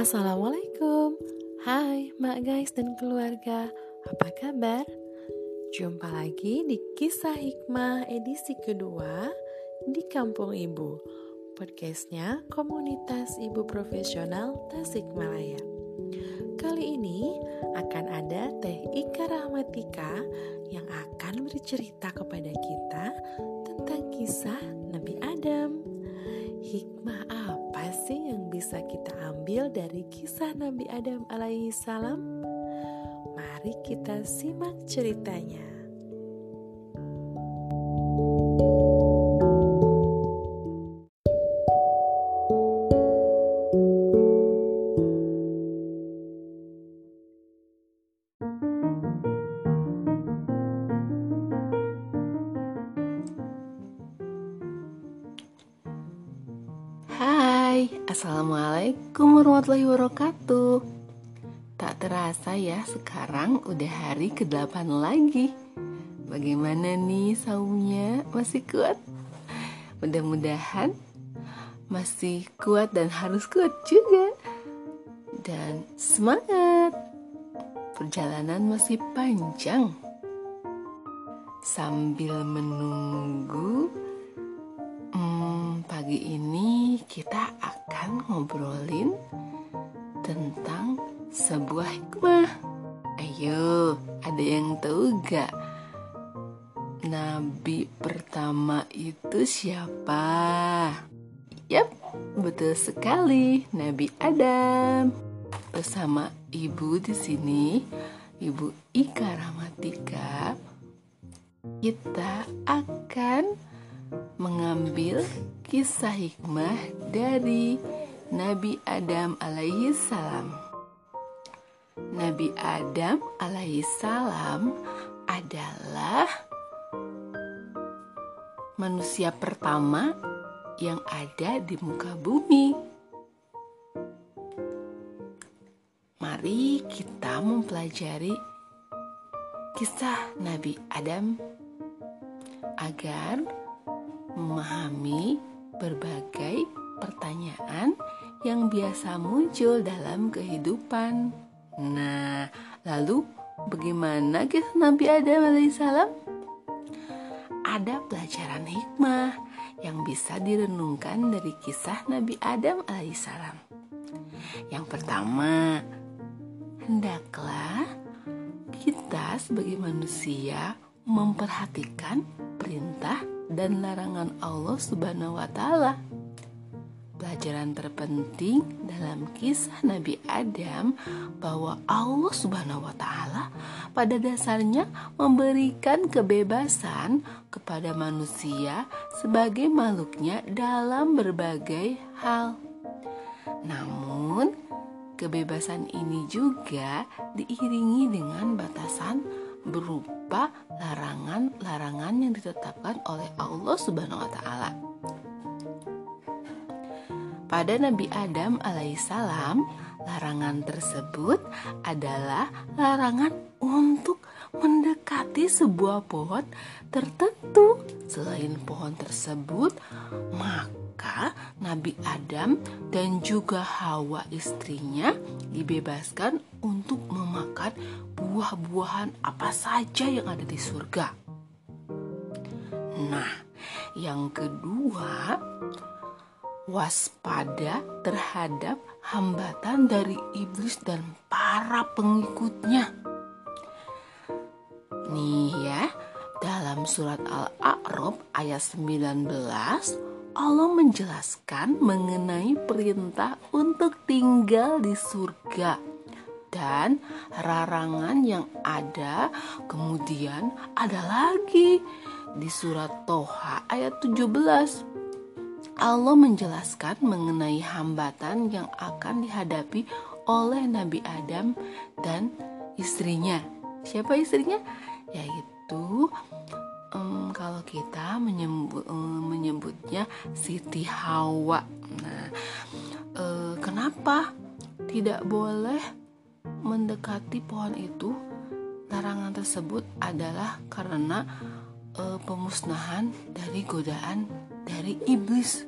Assalamualaikum. Hai mak guys dan keluarga. Apa kabar? Jumpa lagi di kisah hikmah edisi kedua Di Kampung Ibu. Podcastnya komunitas ibu profesional Tasikmalaya Kali ini akan ada Teh Ika Rahmatika Yang akan bercerita kepada kita Tentang kisah Nabi Adam. Hikmah apa sih yang bisa kita ambil dari kisah Nabi Adam alaihi salam? Mari kita simak ceritanya. Assalamualaikum warahmatullahi wabarakatuh. Tak terasa ya sekarang udah hari ke-8 lagi. Bagaimana nih saumnya? Masih kuat? Mudah-mudahan masih kuat dan harus kuat juga. Dan semangat! Perjalanan masih panjang. Sambil menunggu Hmm, pagi ini kita akan ngobrolin tentang sebuah hikmah. Ayo, ada yang tahu gak? Nabi pertama itu siapa? Yap, betul sekali, Nabi Adam. Bersama ibu di sini, Ibu Ika Rahmatika, kita akan mengambil kisah hikmah dari Nabi Adam alaihi salam. Nabi Adam alaihi salam adalah manusia pertama yang ada di muka bumi. Mari kita mempelajari kisah Nabi Adam agar memahami berbagai pertanyaan yang biasa muncul dalam kehidupan. Nah, lalu bagaimana kisah Nabi Adam alaihissalam? Ada pelajaran hikmah yang bisa direnungkan dari kisah Nabi Adam alaihissalam. Yang pertama, hendaklah kita sebagai manusia memperhatikan perintah dan larangan Allah Subhanahu wa taala. Pelajaran terpenting dalam kisah Nabi Adam bahwa Allah Subhanahu wa taala pada dasarnya memberikan kebebasan kepada manusia sebagai makhluknya dalam berbagai hal. Namun, kebebasan ini juga diiringi dengan batasan berupa larangan-larangan yang ditetapkan oleh Allah Subhanahu wa taala. Pada Nabi Adam alaihissalam, larangan tersebut adalah larangan untuk mendekati sebuah pohon tertentu. Selain pohon tersebut, maka Nabi Adam dan juga Hawa istrinya dibebaskan untuk memakan buah-buahan apa saja yang ada di surga. Nah, yang kedua, waspada terhadap hambatan dari iblis dan para pengikutnya. Nih ya, dalam surat Al-A'raf ayat 19 Allah menjelaskan mengenai perintah untuk tinggal di surga dan larangan yang ada kemudian ada lagi di surat Toha ayat 17 Allah menjelaskan mengenai hambatan yang akan dihadapi oleh Nabi Adam dan istrinya. Siapa istrinya? Yaitu um, kalau kita menyebut, um, menyebutnya Siti Hawa. Nah, uh, kenapa tidak boleh mendekati pohon itu? Larangan tersebut adalah karena uh, pemusnahan dari godaan dari iblis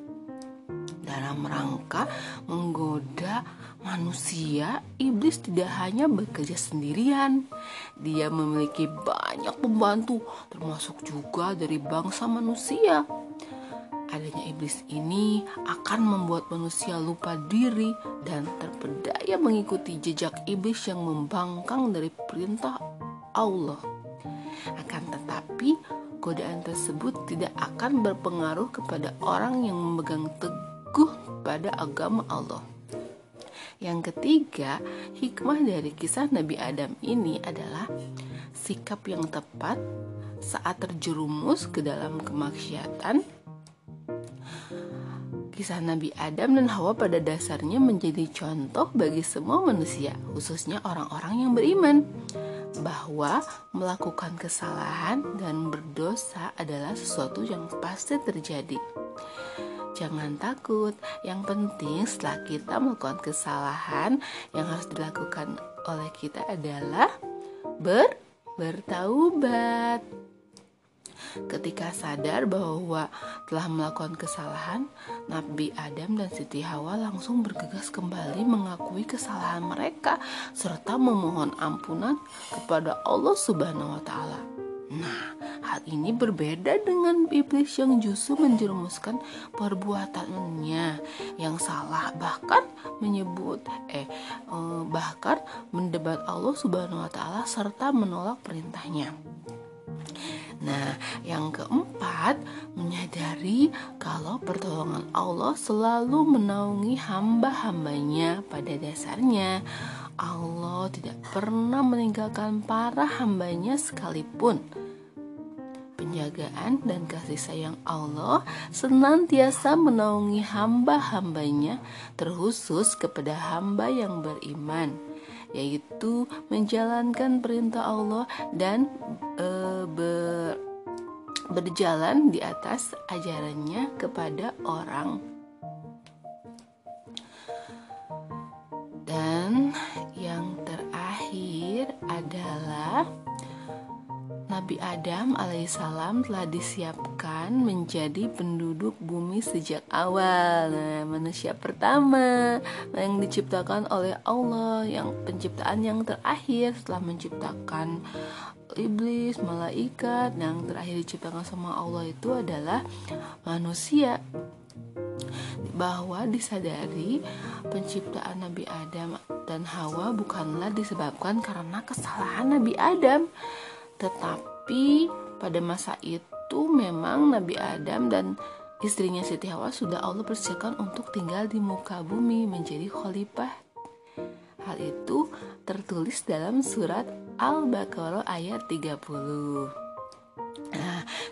dalam rangka menggoda manusia, iblis tidak hanya bekerja sendirian. Dia memiliki banyak pembantu, termasuk juga dari bangsa manusia. Adanya iblis ini akan membuat manusia lupa diri dan terpedaya mengikuti jejak iblis yang membangkang dari perintah Allah. Akan tetapi, godaan tersebut tidak akan berpengaruh kepada orang yang memegang teguh pada agama Allah. Yang ketiga, hikmah dari kisah Nabi Adam ini adalah sikap yang tepat saat terjerumus ke dalam kemaksiatan. Kisah Nabi Adam dan Hawa pada dasarnya menjadi contoh bagi semua manusia, khususnya orang-orang yang beriman bahwa melakukan kesalahan dan berdosa adalah sesuatu yang pasti terjadi. Jangan takut, yang penting setelah kita melakukan kesalahan yang harus dilakukan oleh kita adalah ber bertaubat. Ketika sadar bahwa telah melakukan kesalahan, Nabi Adam dan Siti Hawa langsung bergegas kembali mengakui kesalahan mereka serta memohon ampunan kepada Allah Subhanahu wa taala. Nah, ini berbeda dengan iblis yang justru menjerumuskan perbuatannya yang salah bahkan menyebut eh, eh bahkan mendebat Allah Subhanahu wa taala serta menolak perintahnya. Nah, yang keempat, menyadari kalau pertolongan Allah selalu menaungi hamba-hambanya pada dasarnya. Allah tidak pernah meninggalkan para hambanya sekalipun. Penjagaan dan kasih sayang Allah senantiasa menaungi hamba-hambanya, terkhusus kepada hamba yang beriman yaitu menjalankan perintah Allah dan e, ber, berjalan di atas ajarannya kepada orang. Nabi Adam alaihissalam telah disiapkan menjadi penduduk bumi sejak awal. Nah, manusia pertama yang diciptakan oleh Allah, yang penciptaan yang terakhir setelah menciptakan iblis, malaikat, yang terakhir diciptakan sama Allah itu adalah manusia bahwa disadari penciptaan Nabi Adam dan Hawa bukanlah disebabkan karena kesalahan Nabi Adam tetapi pada masa itu memang Nabi Adam dan istrinya Siti Hawa sudah Allah persiapkan untuk tinggal di muka bumi menjadi khalifah. Hal itu tertulis dalam surat Al-Baqarah ayat 30.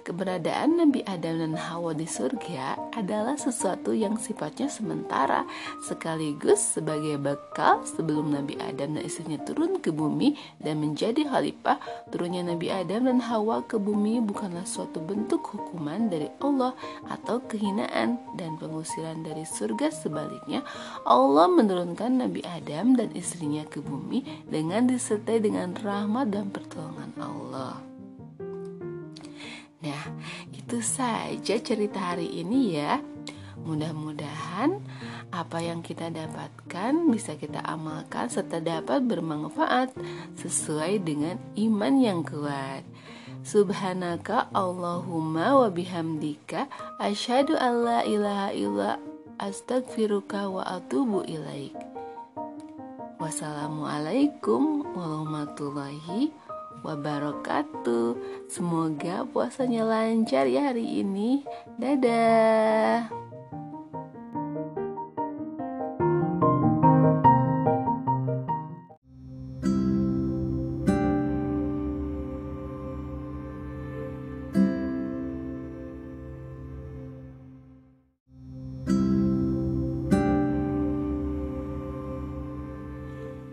Keberadaan Nabi Adam dan Hawa di surga adalah sesuatu yang sifatnya sementara, sekaligus sebagai bekal sebelum Nabi Adam dan istrinya turun ke bumi dan menjadi khalifah. Turunnya Nabi Adam dan Hawa ke bumi bukanlah suatu bentuk hukuman dari Allah atau kehinaan dan pengusiran dari surga. Sebaliknya, Allah menurunkan Nabi Adam dan istrinya ke bumi dengan disertai dengan rahmat dan pertolongan Allah. Nah, itu saja cerita hari ini ya. Mudah-mudahan apa yang kita dapatkan bisa kita amalkan serta dapat bermanfaat sesuai dengan iman yang kuat. Subhanaka Allahumma wa bihamdika asyhadu alla ilaha illa astaghfiruka wa atubu ilaik. Wassalamualaikum warahmatullahi. Semoga puasanya lancar ya hari ini. Dadah.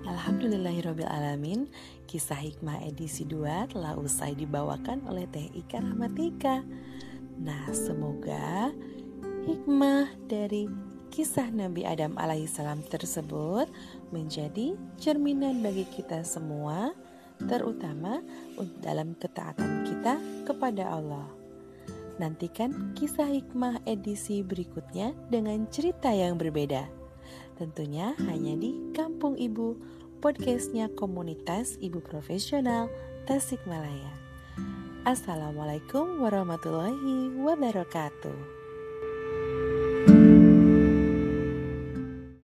Alhamdulillahirrahmanirrahim Kisah Hikmah edisi 2 telah usai dibawakan oleh Teh Ika Rahmatika Nah semoga hikmah dari kisah Nabi Adam alaihissalam tersebut Menjadi cerminan bagi kita semua Terutama dalam ketaatan kita kepada Allah Nantikan kisah hikmah edisi berikutnya dengan cerita yang berbeda. Tentunya hanya di Kampung Ibu, podcastnya komunitas ibu profesional Tasikmalaya. Assalamualaikum warahmatullahi wabarakatuh.